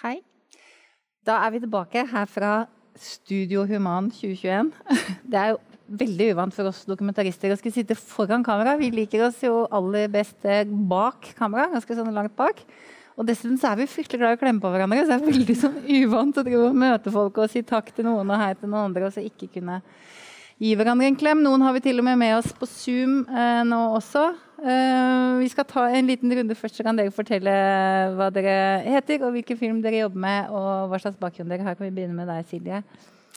Hei. Da er vi tilbake her fra Studio Human 2021. Det er jo veldig uvant for oss dokumentarister å skulle sitte foran kamera. Vi liker oss jo aller best eh, bak kamera, ganske sånn langt bak. Og dessuten så er vi fryktelig glad i å klemme på hverandre, så det er veldig sånn uvant å møte folk og si takk til noen og hei til noen andre, og så ikke kunne gi hverandre en klem. Noen har vi til og med med oss på Zoom eh, nå også. Eh, vi skal ta en liten runde først, så kan dere fortelle hva dere heter, og hvilken film dere jobber med, og hva slags bakgrunn dere har. Kan vi begynne med deg, Silje?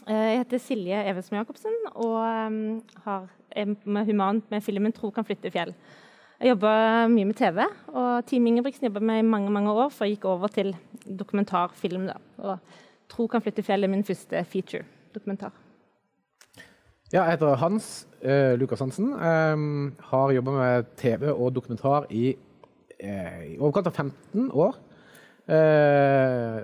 Eh, jeg heter Silje Evensen Jacobsen og um, har, er med Human med filmen 'Tro kan flytte fjell'. Jeg jobber mye med TV, og Team Ingebrigtsen jobba med i mange mange år før jeg gikk over til dokumentarfilm. Da. Og 'Tro kan flytte fjell' er min første feature-dokumentar. Ja, jeg heter Hans uh, Lukas Hansen. Um, har jobba med TV og dokumentar i, uh, i overkant av 15 år. Uh,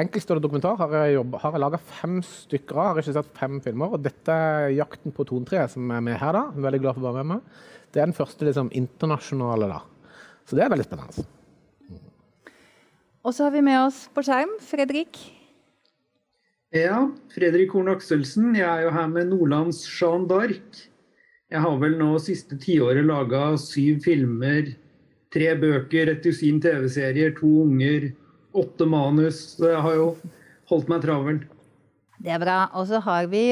Enkeltstående dokumentar har jeg, jobbet, jeg laga fem stykker av. Har ikke sett fem filmer. Og dette er 'Jakten på tontreet', som er med her. da. Er veldig glad for å være med meg. Det er den første liksom, internasjonale, da. Så det er veldig spennende. Og så har vi med oss på skjerm Fredrik ja, Fredrik Horn Akselsen. Jeg er jo her med Nordlands Jeanne d'Arc. Jeg har vel nå siste tiåret laga syv filmer, tre bøker, et dusin TV-serier, to unger, åtte manus. Så jeg har jo holdt meg travel. Det er bra. Og så har vi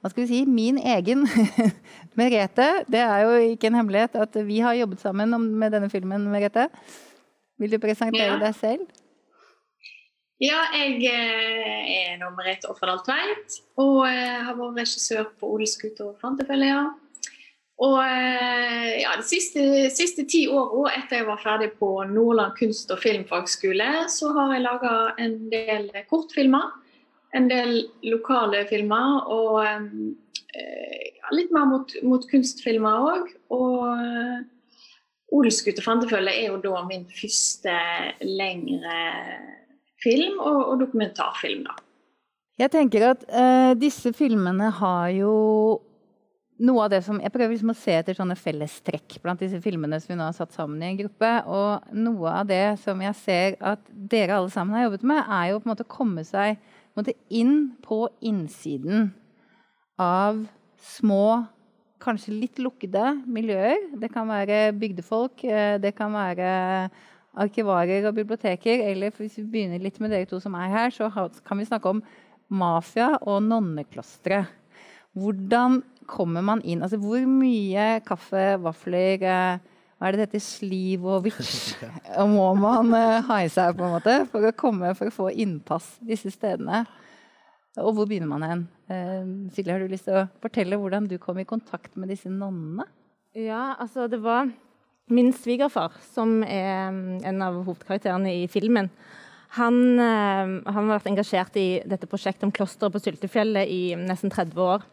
hva skal vi si, min egen Merete. Det er jo ikke en hemmelighet at vi har jobbet sammen med denne filmen, Merete. Vil du presentere ja. deg selv? Ja, jeg eh, er nå Merete Offerdal Tveit og eh, har vært regissør på Odelsgutt og Fantefølger. Ja. Og eh, ja, de siste, siste ti åra etter jeg var ferdig på Nordland kunst- og filmfagskole, så har jeg laga en del kortfilmer. En del lokale filmer og ja, litt mer mot, mot kunstfilmer òg. Og Odelsgutt og Fantefølger er jo da min første lengre film og, og dokumentarfilm. da. Jeg tenker at uh, disse filmene har jo noe av det som, Jeg prøver liksom å se etter sånne fellestrekk blant disse filmene som vi nå har satt sammen i en gruppe. Og noe av det som jeg ser at dere alle sammen har jobbet med, er jo på en måte å komme seg på måte, inn på innsiden av små, kanskje litt lukkede miljøer. Det kan være bygdefolk, eh, det kan være arkivarer og biblioteker, eller hvis vi begynner litt med dere to som er her, så kan vi snakke om mafia og nonneklostre. Hvordan kommer man inn? Altså, hvor mye kaffe, vafler eh, hva er det dette sliv og vitsj må man uh, ha i seg på en måte for å komme, for å få innpass disse stedene? Og hvor begynner man hen? Uh, Silje, har du lyst til å fortelle hvordan du kom i kontakt med disse nonnene? Ja, altså det var Min svigerfar, som er mm, en av hovedkarakterene i filmen, han, eh, han, har vært engasjert i dette prosjektet om klosteret på Syltefjellet i nesten 30 år.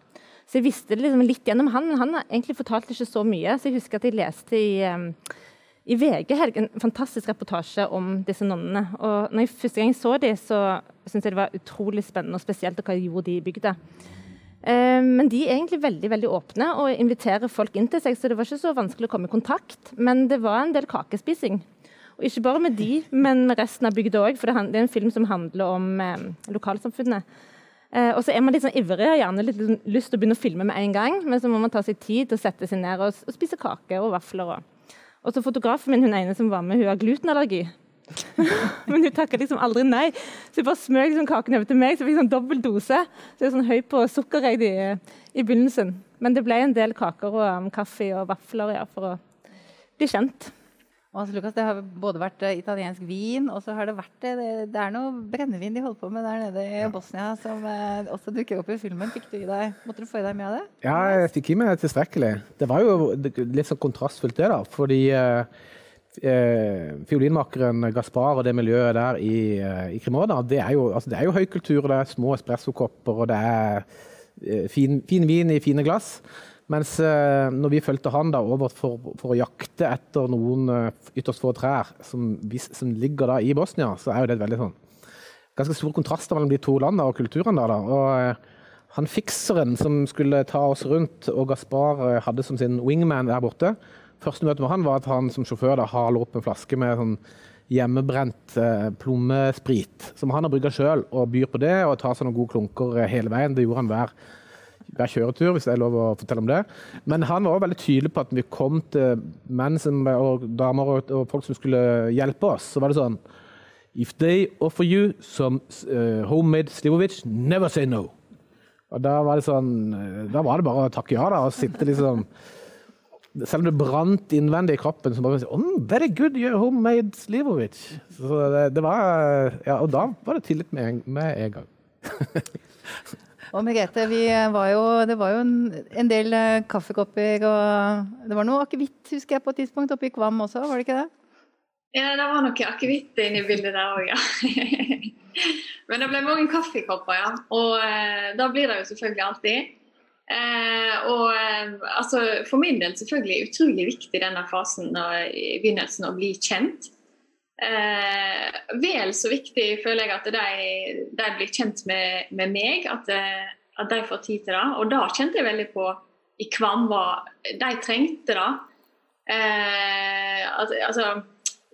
Så jeg visste liksom litt gjennom han, men han egentlig fortalt ikke så mye. Så jeg husker at jeg leste i, eh, i VG en fantastisk reportasje om disse nonnene. Og når jeg første gang så dem, så syntes jeg det var utrolig spennende, og spesielt hva de gjorde i bygda. Eh, men de er egentlig veldig veldig åpne og inviterer folk inn til seg, så det var ikke så vanskelig å komme i kontakt. Men det var en del kakespising. Og ikke bare med de, men med resten av bygda òg, for det er en film som handler om eh, lokalsamfunnet. Eh, og så er man litt sånn ivrig og gjerne litt lyst til å begynne å filme med en gang, men så må man ta seg tid til å sette seg ned og, spise kake og vafler. Og. og så fotografen min, hun ene som var med, hun har glutenallergi. Men hun takka liksom aldri nei. Så hun bare smøg liksom kaken over til meg, så jeg fikk sånn dobbel dose. Så jeg er sånn høy på sukker i, i begynnelsen. Men det ble en del kaker og um, kaffe og vafler ja, for å bli kjent. Altså, Lukas, det har både vært uh, italiensk vin og så har det vært det, det er noe brennevin de holder på med der nede i Bosnia som uh, også dukker opp i filmen. Fikk du i deg, måtte du få i deg mye av det? Ja, jeg fikk i meg tilstrekkelig. Det var jo litt sånn kontrastfullt, det. da, fordi eh, fiolinmakeren Gaspar og det miljøet der i, eh, i Cremona, det er, jo, altså det er jo høykultur. Det er små espressokopper, og det er eh, fin, fin, vin i fine glass. Mens eh, når vi fulgte han da over for, for, å jakte etter noen eh, ytterst få trær som, som, ligger da i Bosnia, så er jo det et veldig sånn ganske store kontraster mellom de to landene og kulturene. der da, og eh, han fikseren som skulle ta oss rundt, og Gaspar hadde som sin wingman der borte, Første møte med han var at han som sjåfør da haler opp en flaske med sånn hjemmebrent eh, plommesprit som han har brygga sjøl, og byr på det og tar seg noen gode klunker eh, hele veien. Det gjorde han hver, hver kjøretur, hvis det er lov å fortelle om det. Men han var også veldig tydelig på at vi kom til menn som, og damer og, og folk som skulle hjelpe oss, så var det sånn If they offer you some uh, homemade slivovic, never say no. Og da var det sånn eh, Da var det bare å takke ja, da, og sitte liksom selv om det brant innvendig i kroppen, så bare si oh, Very good, you're homemade Slivovic. Så det, det, var, ja, og da var det tillit med, med en gang. og Merete, var jo, det var jo en, en, del eh, kaffekopper og Det var noe akevitt, husker jeg, på et tidspunkt oppe i Kvam også, var det ikke det? Ja, det var noe akevitt inne i bildet der òg, ja. Men det ble mange kaffekopper, ja. Og eh, da blir det jo selvfølgelig alltid. Eh, og eh, altså, For min del selvfølgelig utrolig viktig denne fasen og, i begynnelsen å bli kjent. Eh, vel så viktig føler jeg at de, de blir kjent med, med meg, at, eh, at, de får tid til det. Og da kjente jeg veldig på i Kvam hva de trengte da. Eh, altså,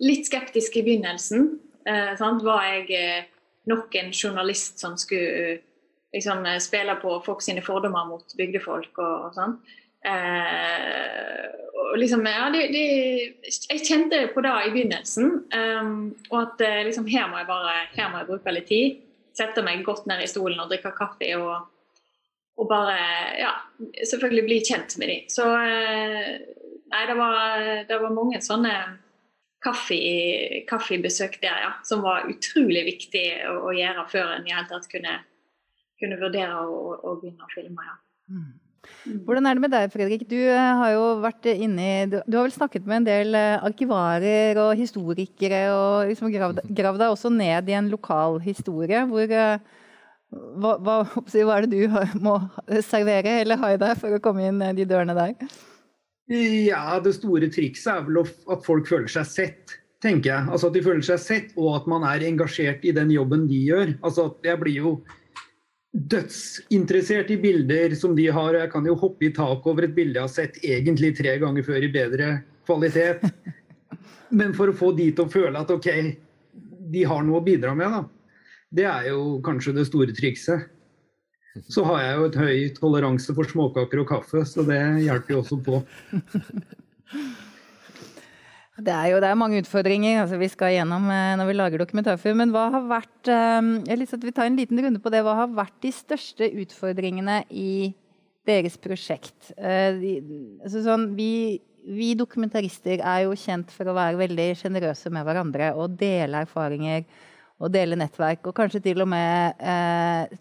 litt skeptisk i begynnelsen. Eh, var jeg nok en journalist som skulle liksom, eh, spiller på folk sine fordommer mot bygdefolk og, og sånn. Eh, og liksom, ja, de, de, jeg kjente på det i begynnelsen. Um, og at eh, liksom, her, må jeg bare, her må jeg bruke litt tid. Sette meg godt ned i stolen og drikke kaffe. Og, og bare ja, selvfølgelig bli kjent med dem. Så eh, nei, det var, det var mange sånne kaffe, kaffebesøk der, ja. Som var utrolig viktig å, å gjøre før en i hele tatt kunne kunne vurdere å, å begynne å filme. ja. Mm. Hvordan er det med deg, Fredrik? Du eh, har jo vært inne i Du, har vel snakket med en del eh, arkivarer og historikere, og liksom gravd, gravd deg også ned i en lokal historie. Hvor, eh, hva, hva, hva, er det du må servere eller ha i deg for å komme inn de dørene der? Ja, Det store trikset er vel at folk føler seg sett, tenker jeg. Altså At de føler seg sett, og at man er engasjert i den jobben de gjør. Altså at Jeg blir jo dødsinteressert i bilder som de har. Jeg kan jo hoppe i taket over et bilde jeg har sett egentlig tre ganger før i bedre kvalitet. Men for å få de til å føle at OK, de har noe å bidra med, da. Det er jo kanskje det store trikset. Så har jeg jo et høy toleranse for småkaker og kaffe, så det hjelper jo også på. Det er jo det er mange utfordringer altså vi skal gjennom eh, når vi lager dokumentarfilm. Men hva har vært eh, jeg lyst til at vi tar en liten runde på det. Hva har vært de største utfordringene i deres prosjekt? Eh, altså sånn, vi, vi, dokumentarister er jo kjent for å være veldig sjenerøse med hverandre og dele erfaringer og dele nettverk. Og kanskje til og med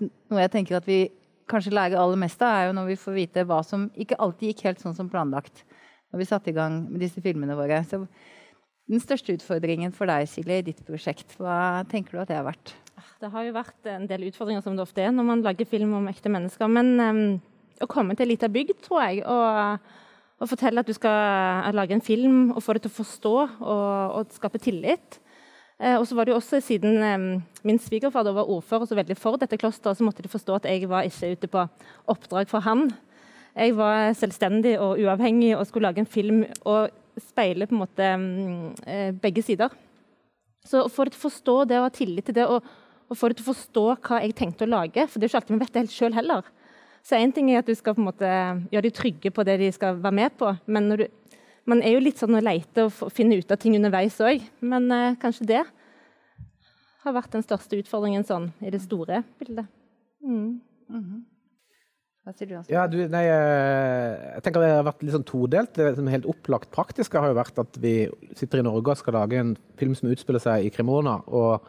noe jeg tenker at vi kanskje lærer aller mest av, er jo når vi får vite hva som ikke alltid gikk helt sånn som planlagt når vi satte i gang med disse filmene våre. Så den største utfordringen for deg, Silje, i ditt prosjekt, hva tenker du at det har vært? Det har jo vært en del utfordringer som det ofte er når man lager film om ekte mennesker. Men um, å komme til ei lita bygd, tror jeg, og, og, fortelle at du skal lage en film og få det til å forstå og, og skape tillit. Eh, og så var det jo også Siden um, min svigerfar var ordfører så veldig for dette klosteret, så måtte de forstå at jeg var ikke ute på oppdrag for han. Jeg var selvstendig og uavhengig og skulle lage en film og speile på en måte mm, eh, begge sider. Så til å forstå det og ha tillit til det, og, og til å forstå hva jeg tenkte å lage For det er jo ikke alltid vi vet det helt sjøl heller. Så én ting er at du skal på en måte gjøre de trygge på det de skal være med på. Men du, man er jo litt sånn å leite og finne ut av ting underveis òg. Men eh, kanskje det har vært den største utfordringen sånn i det store bildet. Mm. Mm -hmm. Hva sier du? Ja, du, nei, eh, jeg tenker Det har vært litt sånn todelt. Det som er helt opplagt praktiske har jo vært at vi sitter i Norge og skal lage en film som utspiller seg i Cremona. og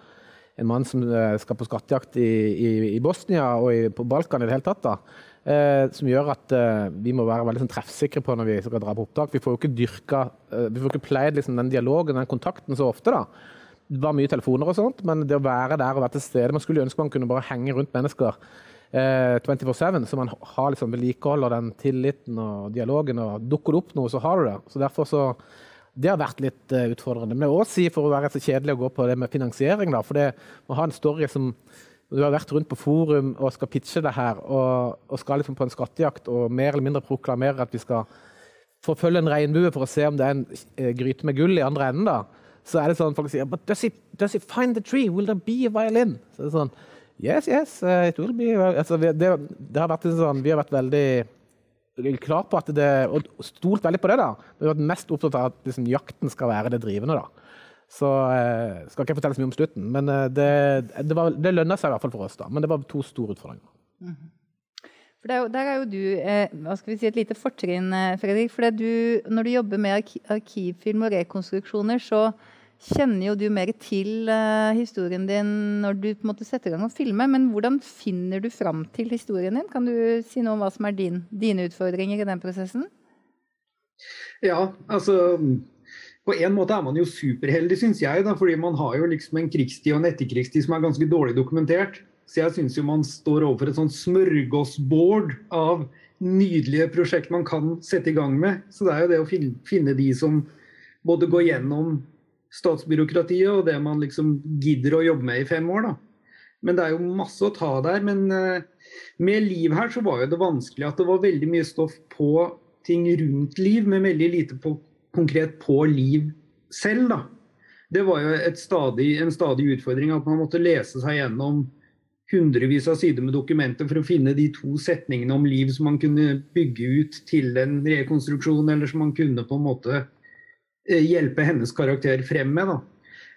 en mann som eh, skal på skattejakt i, i, i Bosnia og i, på Balkan i det hele tatt. da, eh, Som gjør at eh, vi må være veldig sånn, treffsikre på når vi skal dra på opptak. Vi får jo ikke dyrka, eh, vi får ikke pleid liksom, den dialogen, den kontakten så ofte. da. Det var mye telefoner og sånt, men det å være der og være til stede Man skulle ønske man kunne bare henge rundt mennesker 24-7, eh, så man har liksom vedlikeholder den tilliten og dialogen. og Dukker det opp noe, så har du det. Så derfor så det har vært litt uh, utfordrende. Men jeg vil også si, for å være så kjedelig å gå på det med finansiering, da, for det må ha en story som Du har vært rundt på forum og skal pitche det her, og, og skal liksom på en skattejakt og mer eller mindre proklamere at vi skal forfølge en regnbue for å se om det er en uh, gryte med gull i andre enden. da, så er det sånn folk sier But does it, does it find the tree? Will there be a violin? Så det er sånn Yes, yes, it will be altså, det, det, har vært sånn, Vi har vært veldig klar på at det Og stolt veldig på det, da. Vi har vært mest opptatt av at liksom, jakten skal være det drivende, da. Så eh, skal ikke jeg fortelle så mye om slutten, men uh, det, det, var, det lønna seg i hvert fall for oss. da. Men det var to store utfordringer. Mm -hmm. For er jo, der er jo du eh, hva skal vi si, et lite fortrinn, eh, Fredrik. For du, når du jobber med arki arkivfilm og rekonstruksjoner, så kjenner jo du mer til uh, historien din når du på en måte setter i gang å filme. Men hvordan finner du fram til historien din? Kan du si noe om hva som er din, dine utfordringer i den prosessen? Ja, altså på en måte er man jo superheldig, syns jeg. Da, fordi man har jo liksom en krigstid og en etterkrigstid som er ganske dårlig dokumentert. Så jeg syns jo man står overfor et sånt smørgåsbord av nydelige prosjekt man kan sette i gang med. Så det er jo det å finne de som både går gjennom statsbyråkratiet og det man liksom gidder å jobbe med i fem år. da. Men det er jo masse å ta der. Men uh, med Liv her så var jo det vanskelig at det var veldig mye stoff på ting rundt Liv, men veldig lite på, konkret på Liv selv. da. Det var jo stadig, en stadig utfordring at man måtte lese seg gjennom hundrevis av sider med dokumenter for å finne de to setningene om liv som man kunne bygge ut til en rekonstruksjon, eller som man kunne på en måte eh, hjelpe hennes karakter frem med. Da.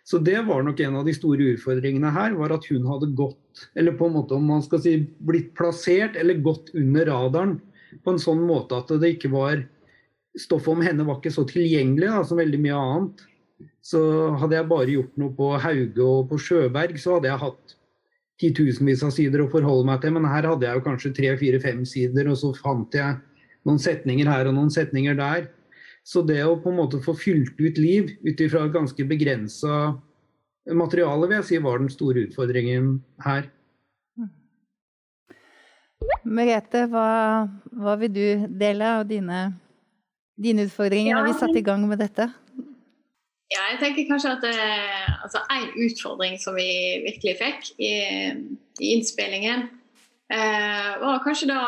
Så det var nok en av de store utfordringene her, var at hun hadde gått, eller på en måte om man skal si blitt plassert, eller gått under radaren på en sånn måte at det ikke var Stoffet om henne var ikke så tilgjengelig da, som veldig mye annet. Så hadde jeg bare gjort noe på Hauge og på Sjøberg, så hadde jeg hatt titusenvis av sider å forholde meg til, men her hadde jeg jo kanskje tre, fire, fem sider, og så fant jeg noen setninger her og noen setninger der. Så det å på en måte få fylt ut liv ut ifra et ganske begrensa materiale, vil jeg si var den store utfordringen her. Merete, hva, hva vil du dele av dine, dine utfordringer ja. når vi satte i gang med dette? Ja, jeg tenker kanskje at eh, altså, En utfordring som vi virkelig fikk i, i innspillingen, eh, var kanskje da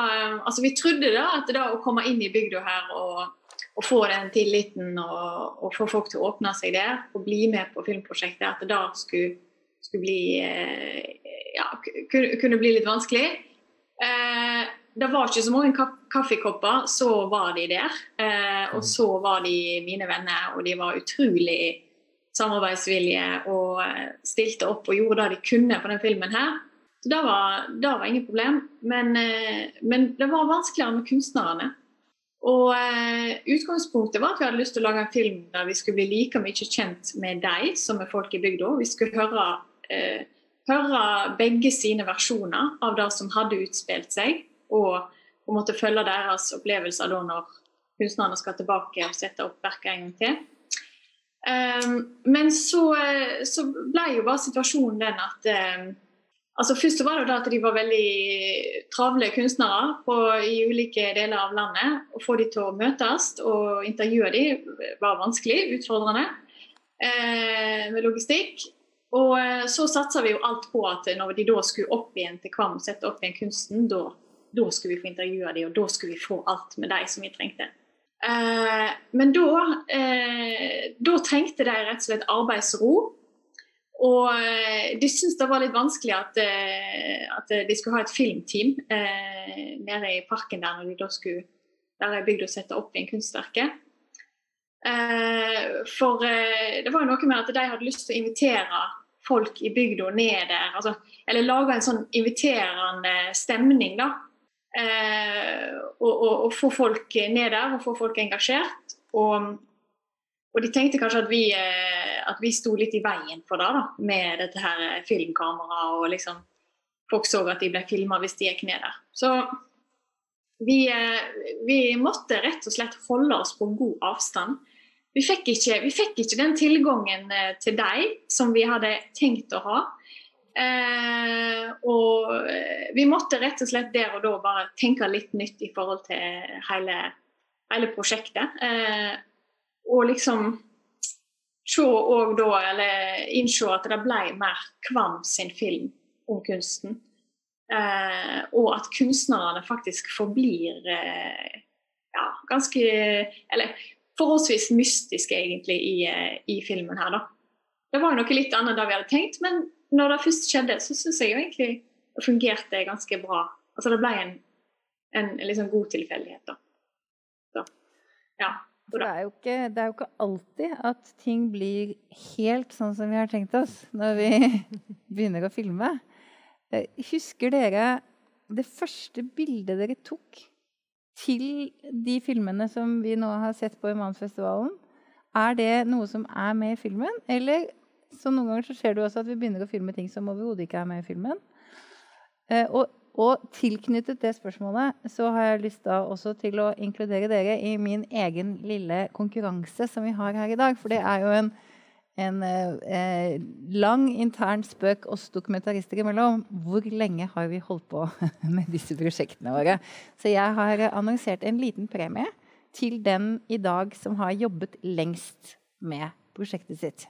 altså Vi trodde da at da å komme inn i bygda her og, og få den tilliten og, og, få folk til å åpne seg der og bli med på filmprosjektet, at det da skulle, skulle bli eh, ja, kunne, bli litt vanskelig. Eh, det var ikke så mange kaffekopper, så var de der. Eh, og så var de mine venner, og de var utrolig samarbeidsvillige og eh, stilte opp og gjorde det de kunne på den filmen her. Så det var, det var ingen problem. Men, eh, men, det var vanskeligere med kunstnerne. Og eh, Utgangspunktet var at vi hadde lyst til å lage en film der vi skulle bli like mye kjent med de som er folk i bygda. Vi skulle høre, eh, høre begge sine versjoner av det som hadde utspilt seg og en måte følge deres opplevelser da når kunstnerne skal tilbake og sette opp verket en gang til. Um, men så, eh, så, ble jo bare situasjonen den at um, altså Først var det da at de var veldig travle kunstnere på, i ulike deler av landet. Å få de til å møtes og intervjue de var vanskelig, utfordrende eh, med logistikk. Og uh, så satsa vi jo alt på at når de da skulle opp igjen til Kvam, sette opp igjen kunsten, da da skulle vi få intervjue dem, og da skulle vi få alt med de som vi trengte. Eh, men da, eh, da trengte de rett og slett arbeidsro. Og eh, de syntes det var litt vanskelig at, eh, at, de skulle ha et filmteam eh, nede i parken der når de da skulle der er bygd å sette opp en kunstverke. Eh, for det var jo noe med at de hadde lyst til å invitere folk i bygda ned der. Altså, eller lage en sånn inviterende stemning, da. Eh, og, og, og, få folk ned der og få folk engasjert. Og, og de tenkte kanskje at vi, eh, at vi sto litt i veien for det, da, med dette her filmkameraet. Og liksom folk så at de ble filma hvis de gikk ned der. Så vi, eh, vi, måtte rett og slett holde oss på god avstand. Vi fikk ikke, vi fikk ikke den tilgangen til deg som vi hadde tenkt å ha. Eh, og eh, vi måtte rett og slett der og da bare tenke litt nytt i forhold til hele, hele prosjektet. Eh, og liksom se òg da, eller innse at det ble mer Kvam sin film om kunsten. Eh, og at kunstnerne faktisk forblir eh, ja, ganske Eller forholdsvis mystiske, egentlig, i, eh, i filmen her, da. det var jo noe litt annet enn det vi hadde tenkt, men når det først skjedde, så syns jeg jo egentlig det fungerte ganske bra. Altså det ble en, en liksom god tilfeldighet, da. Så, ja. For det er, jo ikke, det er jo ikke alltid at ting blir helt sånn som vi har tenkt oss når vi begynner å filme. Eh, husker dere det første bildet dere tok til de filmene som vi nå har sett på i Mannsfestivalen? Er det noe som er med i filmen, eller så noen ganger så ser du også at vi begynner å filme ting som overhodet ikke er med i filmen? Eh, og og tilknyttet det spørsmålet så har jeg lyst også til å inkludere dere i min egen lille konkurranse som vi har her i dag. For det er jo en, en eh, lang intern spøk oss dokumentarister imellom. Hvor lenge har vi holdt på med disse prosjektene våre? Så jeg har annonsert en liten premie til den i dag som har jobbet lengst med prosjektet sitt.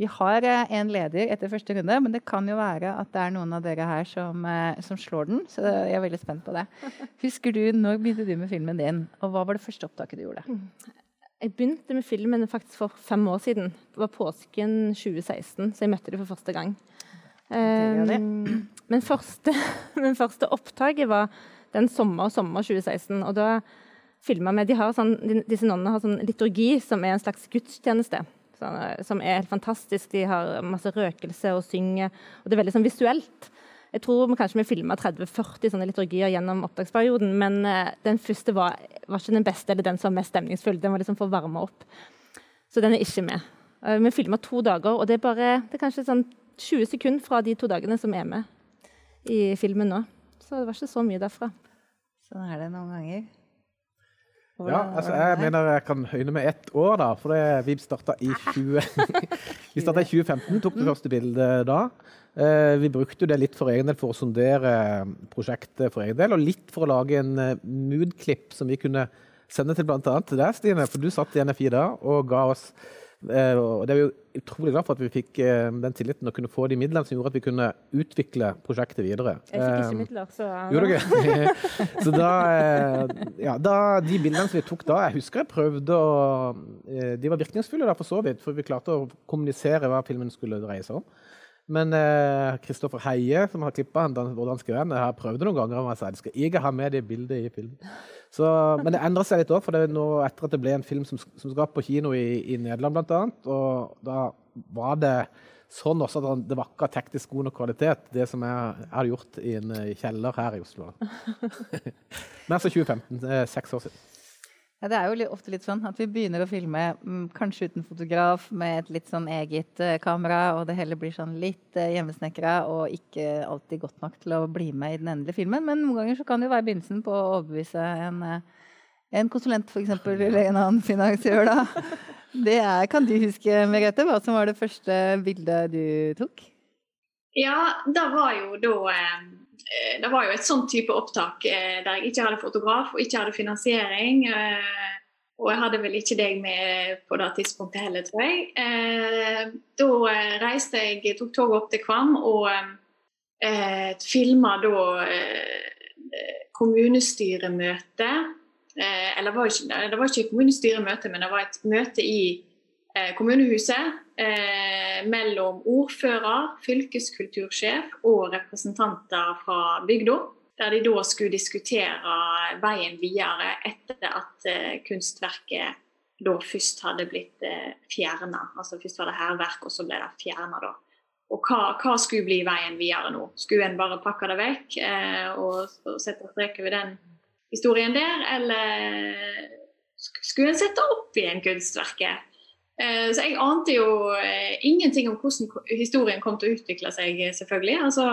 Vi har eh, en leder etter første runde, men det kan jo være at det er noen av dere her som, eh, som, slår den. Så jeg er veldig spent på det. Husker du, Når begynte du med filmen din, og hva var det første opptaket du gjorde? Mm. Jeg begynte med filmen faktisk for fem år siden. Det var påsken 2016, så jeg møtte det for første gang. Um, men, første, men første opptaket var den sommer, sommer 2016. og da filma vi, de sånn, Disse nonnene har sånn liturgi som er en slags gudstjeneste som er helt fantastisk. De har masse røkelse og synger. Og det er veldig sånn visuelt. Jeg tror kanskje vi filma 30-40 sånne liturgier gjennom opptaksperioden, men uh, den første var, var, ikke den beste eller den som var mest stemningsfull. Den var liksom for å varme opp. Så den er ikke med. Uh, vi filma to dager, og det er bare det er kanskje sånn 20 sekunder fra de to dagene som er med i filmen nå. Så det var ikke så mye derfra. Sånn er det noen ganger. Ja, altså jeg mener jeg kan høyne med ett år, da. For det, vi starta i, 20, vi i 2015, tok det første bildet da. Eh, vi brukte det litt for egen del for å sondere prosjektet for egen del, og litt for å lage en eh, mood-klipp som vi kunne sende til bl.a. til deg, Stine. For du satt i NFI da og ga oss og det er jo utrolig glad for at vi fikk eh, den tilliten og kunne få de midlene som gjorde at vi kunne utvikle prosjektet videre. Jeg fikk ikke eh, midler, så Gjorde ikke? så da, ja, da, De bildene som vi tok da, jeg husker jeg prøvde å De var virkningsfulle da for så vidt, for vi klarte å kommunisere hva filmen skulle dreie seg om. Men Kristoffer eh, Heie, som har klippa vår danske venn, har prøvd noen ganger om jeg sa de skal ikke ha med det bildet i filmen. Så, men det endrer seg litt òg, for det er nå etter at det ble en film som, som skal på kino i, i Nederland annet, Og da var det sånn også at det var ikke teknisk god nok kvalitet, det som jeg, hadde gjort i en kjeller her i Oslo. men altså 2015. Seks år siden. Ja, det er jo ofte litt sånn at vi begynner å filme mm, kanskje uten fotograf, med et litt sånn eget uh, kamera, og det hele blir sånn litt uh, hjemmesnekra og ikke alltid godt nok til å bli med i den endelige filmen. Men noen ganger så kan det jo være begynnelsen på å overbevise en, uh, en konsulent f.eks. eller en annen finansiør. da. Det er, kan du huske, Merete, hva som var det første bildet du tok? Ja, det var jo da Eh, det var jo et sånn type opptak eh, der jeg ikke hadde fotograf og ikke hadde finansiering. Eh, og jeg hadde vel ikke deg med på det tidspunktet heller, tror jeg. Da reiste jeg, tok toget opp til Kvam og eh, filma da kommunestyremøte. Eller var ikke, det var ikke kommunestyremøte, men det var et møte i kommunehuset eh, mellom ordfører, fylkeskultursjef og representanter fra bygda. Der de da skulle diskutere veien videre etter at eh, kunstverket da først hadde blitt eh, fjerna. Altså først var det hærverk, og så ble det fjerna da. Og hva, hva, skulle bli veien videre nå? Skulle en bare pakke det vekk eh, og, og, sette strek over den historien der, eller skulle en sette opp igjen kunstverket? Eh, så jeg ante jo eh, ingenting om hvordan historien kom til å utvikle seg, selvfølgelig. Altså,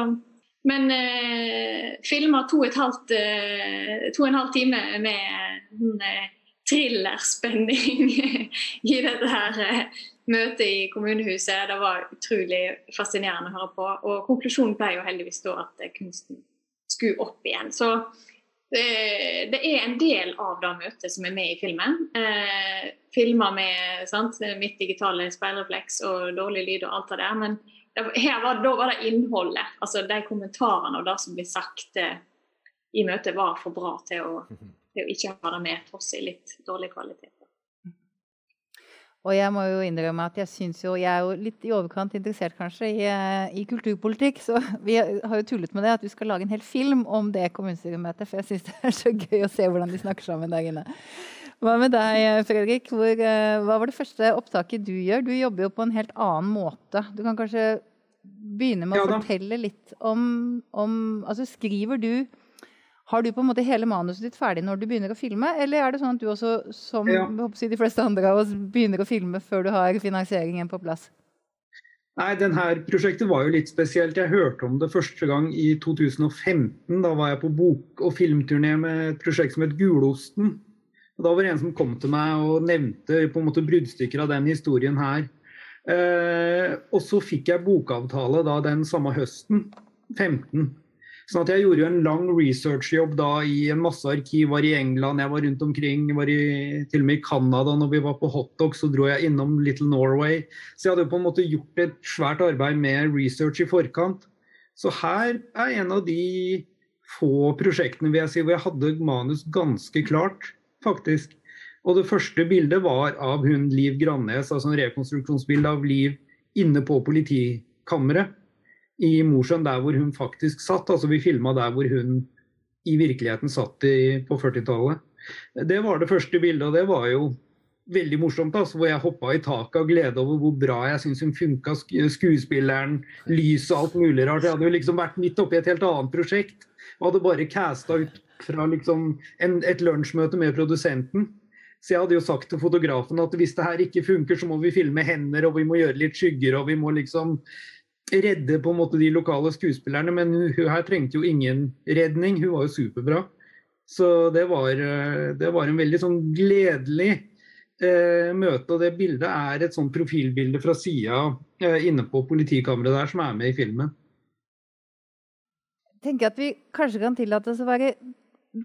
men eh, filma to, to, og en halv time med eh, thrillerspenning i dette her eh, møtet i kommunehuset. Det var utrolig fascinerende å høre på. Og konklusjonen ble jo heldigvis da at kunsten skulle opp igjen. Så det, det, er en del av det møtet som er med i filmen. Eh, filmer med sant, mitt digitale speilrefleks og dårlig lyd og alt det der. Men her var, da var det innholdet. Altså de kommentarene og det som blir sagt eh, i møtet, var for bra til å, til å ikke ha det med, tross i litt dårlig kvalitet. Og jeg må jo innrømme at jeg syns jo Jeg er jo litt i overkant interessert kanskje i, eh, i, kulturpolitikk. Så vi har jo tullet med det at vi skal lage en hel film om det kommunestyremøtet. For jeg syns det er så gøy å se hvordan de snakker sammen der inne. Hva med deg, Fredrik? Hvor, uh, hva var det første opptaket du gjør? Du jobber jo på en helt annen måte. Du kan kanskje begynne med å fortelle litt om, om Altså skriver du har du på en måte hele manuset ditt ferdig når du begynner å filme, eller er det sånn at du også, som ja. de fleste andre av oss, begynner å filme før du har finansieringen på plass? Nei, denne prosjektet var jo litt spesielt. Jeg hørte om det første gang i 2015. Da var jeg på bok- og filmturné med et prosjekt som het Gulosten. Og da var det en som kom til meg og nevnte på en måte bruddstykker av den historien her. Eh, og så fikk jeg bokavtale da den samme høsten, 15. Sånn at jeg gjorde jo en lang researchjobb da i en masse arkiv. Var i England, jeg var rundt omkring. Var i, til og med i Canada når vi var på hotdog, så dro jeg innom Little Norway. Så jeg hadde jo på en måte gjort et svært arbeid med research i forkant. Så her er en av de få prosjektene vil jeg si, hvor jeg hadde manus ganske klart, faktisk. Og det første bildet var av hun Liv Grannes, altså en rekonstruksjonsbilde av Liv inne på politikammeret i Mosjøen, der hvor hun faktisk satt. Altså vi filma der hvor hun i virkeligheten satt i, på 40-tallet. Det var det første bildet, og det var jo veldig morsomt. Altså, hvor jeg hoppa i taket av glede over hvor bra jeg syns hun funka. Skuespilleren, lys og alt mulig rart. Jeg hadde jo liksom vært midt oppi et helt annet prosjekt. Og hadde bare casta ut fra liksom en, et lunsjmøte med produsenten. Så jeg hadde jo sagt til fotografen at hvis det her ikke funker, så må vi filme hender, og vi må gjøre litt skygger, og vi må liksom redde på en måte de lokale skuespillerne, men hun, her trengte jo ingen redning. Hun var jo superbra. Så det var, eh, det var en veldig sånn gledelig eh, møte. Og det bildet er et sånn profilbilde fra sida eh, inne på politikammeret der som er med i filmen. Jeg tenker at vi kanskje kan tillate oss å være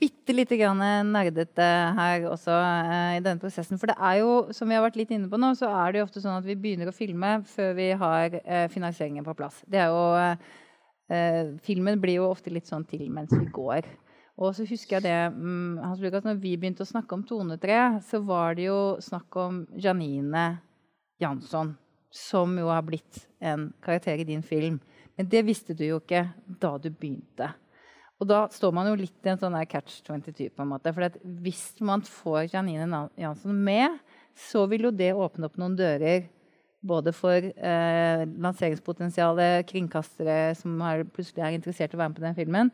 bitte lite grann nerdete her også eh, i denne prosessen. For det er jo, som vi har vært litt inne på nå, så er det jo ofte sånn at vi begynner å filme før vi har eh, finansieringen på plass. Det er jo eh, Filmen blir jo ofte litt sånn til mens vi går. Og så husker jeg det um, Hans Lukas, når vi begynte å snakke om Tone 3, så var det jo snakk om Janine Jansson, som jo har blitt en karakter i din film. Men det visste du jo ikke da du begynte. Og da står man jo litt i en sånn catch 22. på en måte. For hvis man får Janine Jansson med, så vil jo det åpne opp noen dører. Både for eh, lanseringspotensialet, kringkastere som har, plutselig er interessert i å være med på den filmen,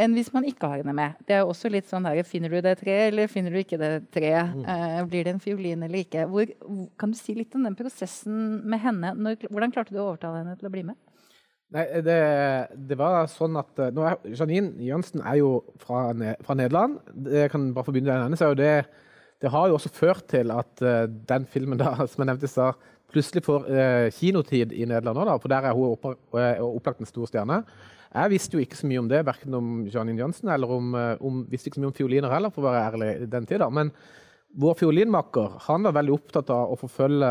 enn hvis man ikke har henne med. Det er også litt sånn her, Finner du det treet, eller finner du ikke det treet? Mm. Eh, blir det en fiolin eller ikke? Hvor, kan du si litt om den prosessen med henne? Når, hvordan klarte du å overtale henne til å bli med? Nei, det, det, var sånn at eh, nå er, Janine Jønsen er jo fra, fra Nederland. Det kan bare forbinde den ene, det, det, har jo også ført til at uh, den filmen da, som jeg nevnte i stad, plutselig får uh, kinotid i Nederland òg, for der er hun opp, uh, opplagt en stor stjerne. Jeg visste jo ikke så mye om det, verken om Janine Jønsen eller om, om, visste ikke så mye om fioliner heller, for å være ærlig den tida. Men vår fiolinmaker han var veldig opptatt av å forfølge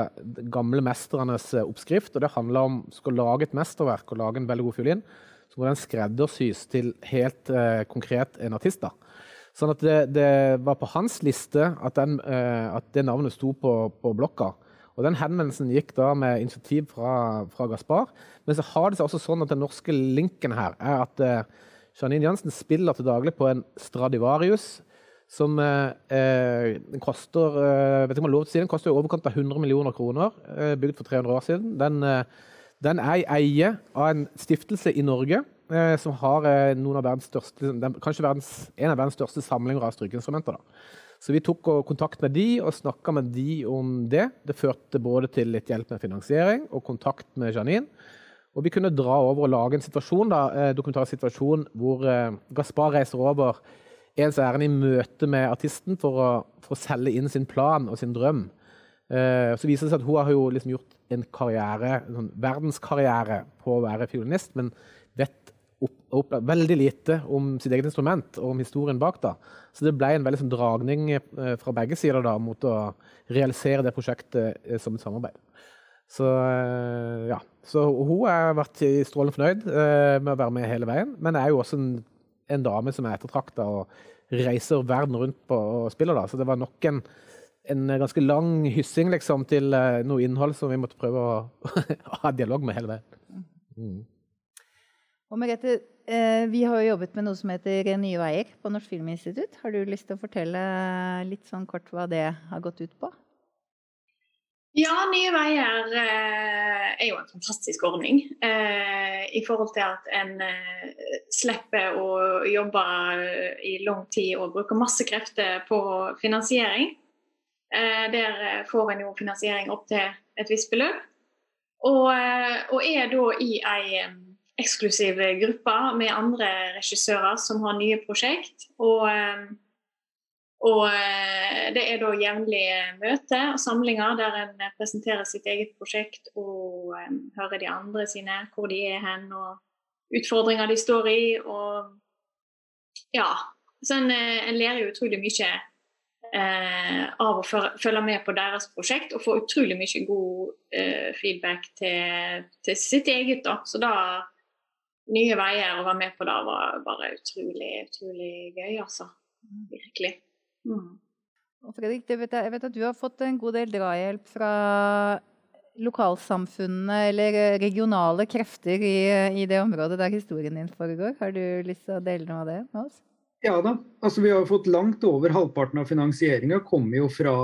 gamle mesternes eh, oppskrift. og Det handla om å lage et mesterverk og lage en veldig god fiolin. Så må den skreddersys til helt eh, konkret en artist. da. Sånn at det, det, var på hans liste at, den, eh, at det navnet sto på, på, blokka. Og Den henvendelsen gikk da med initiativ fra, fra Gaspar. Men så har det seg også sånn at den norske linken her er at eh, Janine Jansen spiller til daglig på en Stradivarius som eh, koster eh, vet ikke om lov til å si, den koster i overkant av 100 millioner kroner. Eh, bygd for 300 år siden. Den, eh, den er i eie av en stiftelse i Norge eh, som har eh, noen av verdens største, den, kanskje verdens, en av verdens største samlinger av strykeinstrumenter. Så vi tok kontakt med de og snakka med de om det. Det førte både til litt hjelp med finansiering og kontakt med Janine. Og vi kunne dra over og lage en situasjon, da, dokumentarsituasjon hvor Gaspar reiser over ens ærend i møte med artisten for å, for å, selge inn sin plan og sin drøm. Eh, så viser det seg at Hun har jo liksom gjort en karriere, en sånn verdenskarriere på å være fiolinist, men vet opp, opp, veldig lite om sitt eget instrument og om historien bak. da. Så det ble en veldig sånn dragning eh, fra begge sider da, mot å realisere det prosjektet eh, som et samarbeid. Så eh, ja, så hun har vært strålende fornøyd med å være med hele veien, men er jo også en en dame som er ettertrakta og reiser verden rundt på og spiller. da. Så det var nok en en ganske lang hyssing liksom, til uh, noe innhold som vi måtte prøve å ha dialog med hele veien. Mm. Og Merete, eh, vi har jo jobbet med noe som heter Nye veier på Norsk Filminstitutt. Har du lyst til å fortelle litt sånn kort hva det har gått ut på? Ja, Nye veier eh, er jo en fantastisk ordning. Eh, I forhold til at en eh, slipper å jobbe i lang tid og bruke masse krefter på finansiering. Der får en jo finansiering opp til et visst beløp. Og, og er da i ei eksklusiv gruppe med andre regissører som har nye prosjekt. Og, og eh, det er da jevnlige møter og samlinger der en presenterer sitt eget prosjekt og hører de andre sine, hvor de er hen og utfordringer de står i. Og ja. Så en, en lærer jo utrolig mye eh, av å følge med på deres prosjekt og få utrolig mye god eh, feedback til, til, sitt eget. da. Så da nye veier å være med på da var bare utrolig, utrolig gøy, altså. Virkelig. Mm. Og Fredrik, vet jeg, jeg, vet at du har fått en god del drahjelp fra lokalsamfunnene eller regionale krefter i, i, det området der historien din foregår. Har du lyst til å dele noe av det med oss? Ja da. Altså, vi har fått langt over halvparten av finansieringa kommer jo fra,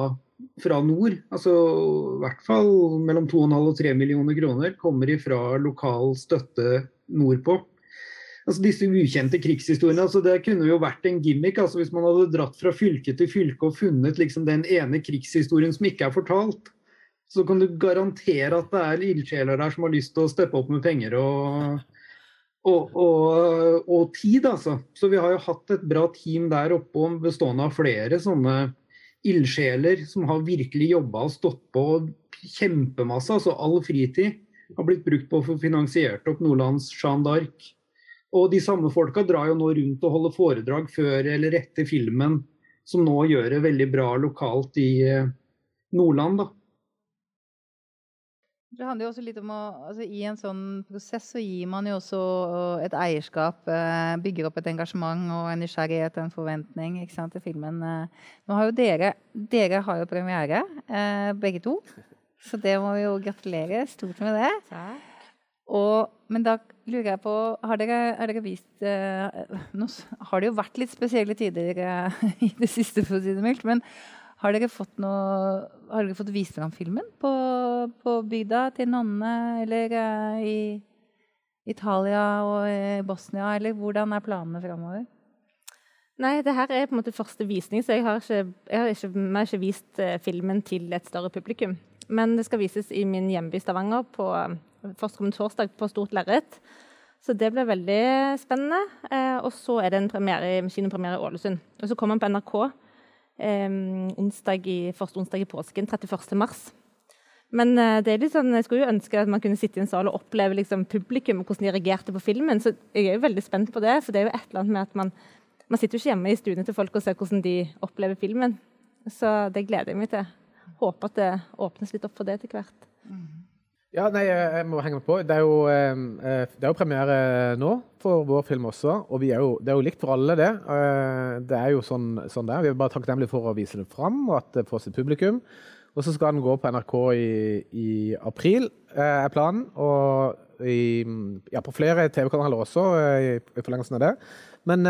fra nord. Altså i hvert fall mellom 2,5 og 3 millioner kroner kommer ifra lokal støtte nordpå. Altså Disse ukjente krigshistoriene altså det kunne jo vært en gimmick. altså Hvis man hadde dratt fra fylke til fylke og funnet liksom den ene krigshistorien som ikke er fortalt, så kan du garantere at det er ildsjeler der som har lyst til å steppe opp med penger og, og, og, og, tid. altså. Så vi har jo hatt et bra team der oppe bestående av flere sånne ildsjeler som har virkelig jobba og stått på kjempemasse. Altså all fritid har blitt brukt på å få finansiert opp Nordlands Jeanne d'Arc. Og de samme folka drar jo nå rundt og holder foredrag før eller etter filmen, som nå gjør det veldig bra lokalt i eh, Nordland. da. Det handler jo også litt om å, altså I en sånn prosess så gir man jo også et eierskap. Eh, bygger opp et engasjement og en nysgjerrighet og en forventning ikke sant, til filmen. Eh. Nå har jo dere, dere har jo premiere, begge to. Så det må vi jo gratulere stort med det. Og, men da lurer jeg på Har dere, dere vist eh, Nå har det jo vært litt spesielle tider eh, i det siste, for å si det mildt. Men har dere fått, noe, har dere fått vist fram filmen på, på bygda til nonnene? Eller eh, i Italia og i Bosnia? Eller hvordan er planene framover? Nei, det her er på en måte første visning, så jeg har ikke, jeg har ikke, jeg har ikke vist eh, filmen til et større publikum. Men det skal vises i min hjemby Stavanger på førstkommende torsdag på stort lerret. Så det blir veldig spennende. Eh, og så er det en premiere, kinopremiere i Ålesund. Og så kommer han på NRK eh, onsdag i, første onsdag i påsken, 31. mars. Men eh, det er litt sånn, jeg skulle jo ønske at man kunne sitte i en sal og oppleve liksom, publikum og hvordan de reagerte på filmen. Så jeg er jo veldig spent på det, for det er jo et eller annet med at man, man sitter jo ikke hjemme i stuene til folk og ser hvordan de opplever filmen. Så det gleder jeg meg til håper at det åpnes litt opp for det etter hvert. Ja, nei, jeg må henge meg på. Det er, jo, eh, det er jo premiere nå for vår film også. Og er jo, det er jo likt for alle, det. Eh, det er jo sånn, sånn der. Vi er bare takknemlige for å vise det fram, og at det får sitt publikum. Og så skal den gå på NRK i, i april, eh, er planen. Og i, ja, på flere TV-kanaler også, i, i forlengelsen av det. Men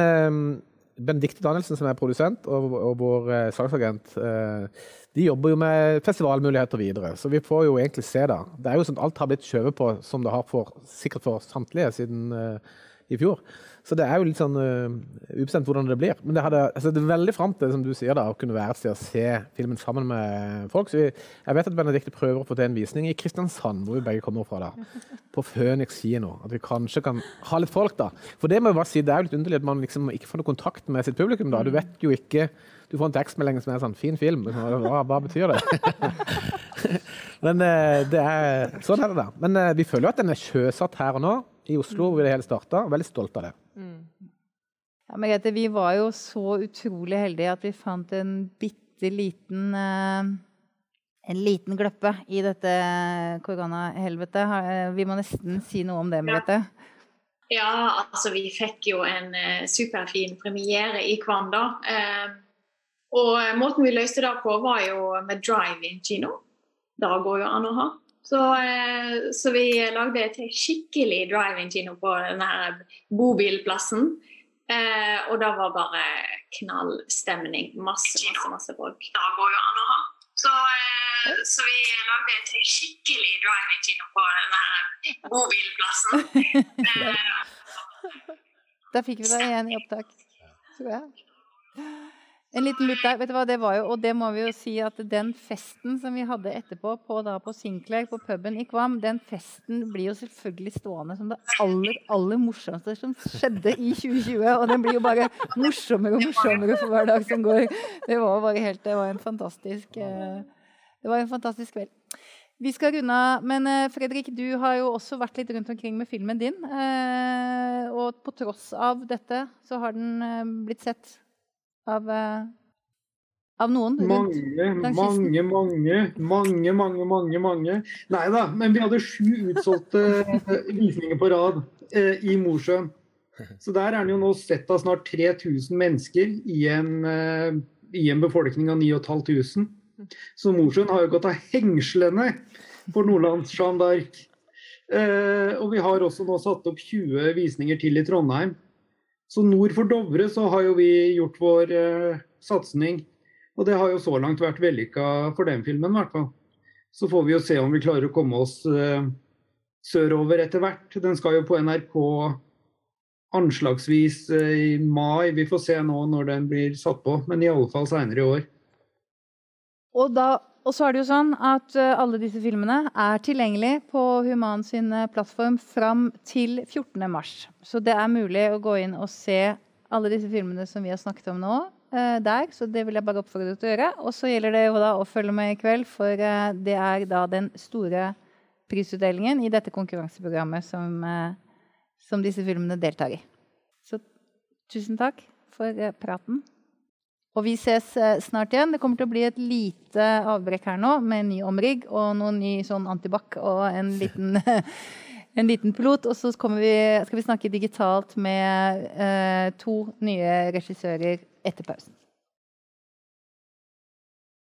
Benedicte Danielsen, som er produsent, og, og vår eh, salgsagent, eh, de jobber jo med festivalmuligheter videre. Så vi får jo egentlig se da. Det er jo sånn Alt har blitt skjøvet på som det har for, sikkert for samtlige siden eh, i fjor. Så det er jo litt sånn uh, ubestemt hvordan det blir. Men det, hadde, altså det er veldig fram til som du sier da, å kunne være et sted å se filmen sammen med folk. Så vi, jeg vet at Benedicte prøver å få til en visning i Kristiansand, hvor vi begge kommer fra. da, På Phoenix kino. At vi kanskje kan ha litt folk, da. For det må jeg bare si, det er jo litt underlig at man liksom ikke får noe kontakt med sitt publikum. da. Du vet jo ikke Du får en tekstmelding som er sånn 'fin film'. Hva, hva betyr det? Men eh, det er, sånn er det, da. Men eh, vi føler jo at den er sjøsatt her og nå i Oslo, hvor det hele starta. Veldig stolt av det. Mm. Ja, Margrethe, vi var jo så utrolig heldige at vi fant en bitte liten uh, en liten gløppe i dette koronahelvetet. Eh, vi må nesten si noe om det, Merete. Ja. ja, altså vi fikk jo en uh, superfin premiere i Kvam, da. Og eh, måten vi løste det på, var jo med drive-in-kino. Det går jo an å ha. Så, eh, så vi lagde et skikkelig drive-in-kino på denne bobilplassen. Eh, og det var bare knallstemning. Masse, masse, masse folk. Det går jo an å ha. Så, eh, så vi lagde et skikkelig drive-in-kino på denne bobilplassen. Eh, Der fikk vi deg igjen i opptak, tror jeg. En liten lutt der. vet du hva det var jo, Og det må vi jo si at den festen som vi hadde etterpå på, da, på Sinclair, på puben i Kvam, den festen blir jo selvfølgelig stående som det aller, aller morsomste som skjedde i 2020. Og den blir jo bare morsommere og morsommere for hver dag som går. Det var bare helt, det var en fantastisk eh, det var en fantastisk kveld. Vi skal runde av, men eh, Fredrik, du har jo også vært litt rundt omkring med filmen din. Eh, og på tross av dette så har den blitt sett av, eh, av noen rundt Mange, mange, mange, mange, mange, mange, mange. Nei da, men vi hadde sju utsolgte eh, visninger på rad eh, i Mosjøen. Så der er den jo nå sett av snart 3000 mennesker i en, eh, i en befolkning av 9500. Så Mosjøen har jo gått av hengslene for Nordlands Jeanne d'Arc. Eh, og vi har også nå satt opp 20 visninger til i Trondheim. Så nord for Dovre så har jo vi gjort vår eh, satsing. Og det har jo så langt vært vellykka for den filmen, i hvert fall. Så får vi jo se om vi klarer å komme oss eh, sørover etter hvert. Den skal jo på NRK anslagsvis eh, i mai. Vi får se nå når den blir satt på, men i alle fall seinere i år. Og, da, og så er det jo sånn at eh, alle disse filmene er tilgjengelig på Human sin eh, plattform fram til 14. mars. Så det er mulig å gå inn og se alle disse filmene som vi har snakket om nå, eh, der. Så det vil jeg bare oppfordre deg til å gjøre. Og så gjelder det jo da å følge med i kveld, for det er da den store prisutdelingen i dette konkurranseprogrammet som, som disse filmene deltar i. Så tusen takk for praten. Og vi ses eh, snart igjen. Det kommer til å bli et lite avbrekk her nå med en ny omrigg og noen ny sånn antibac og en liten, en liten pilot. Og så vi, skal vi snakke digitalt med eh, to nye regissører etter pausen.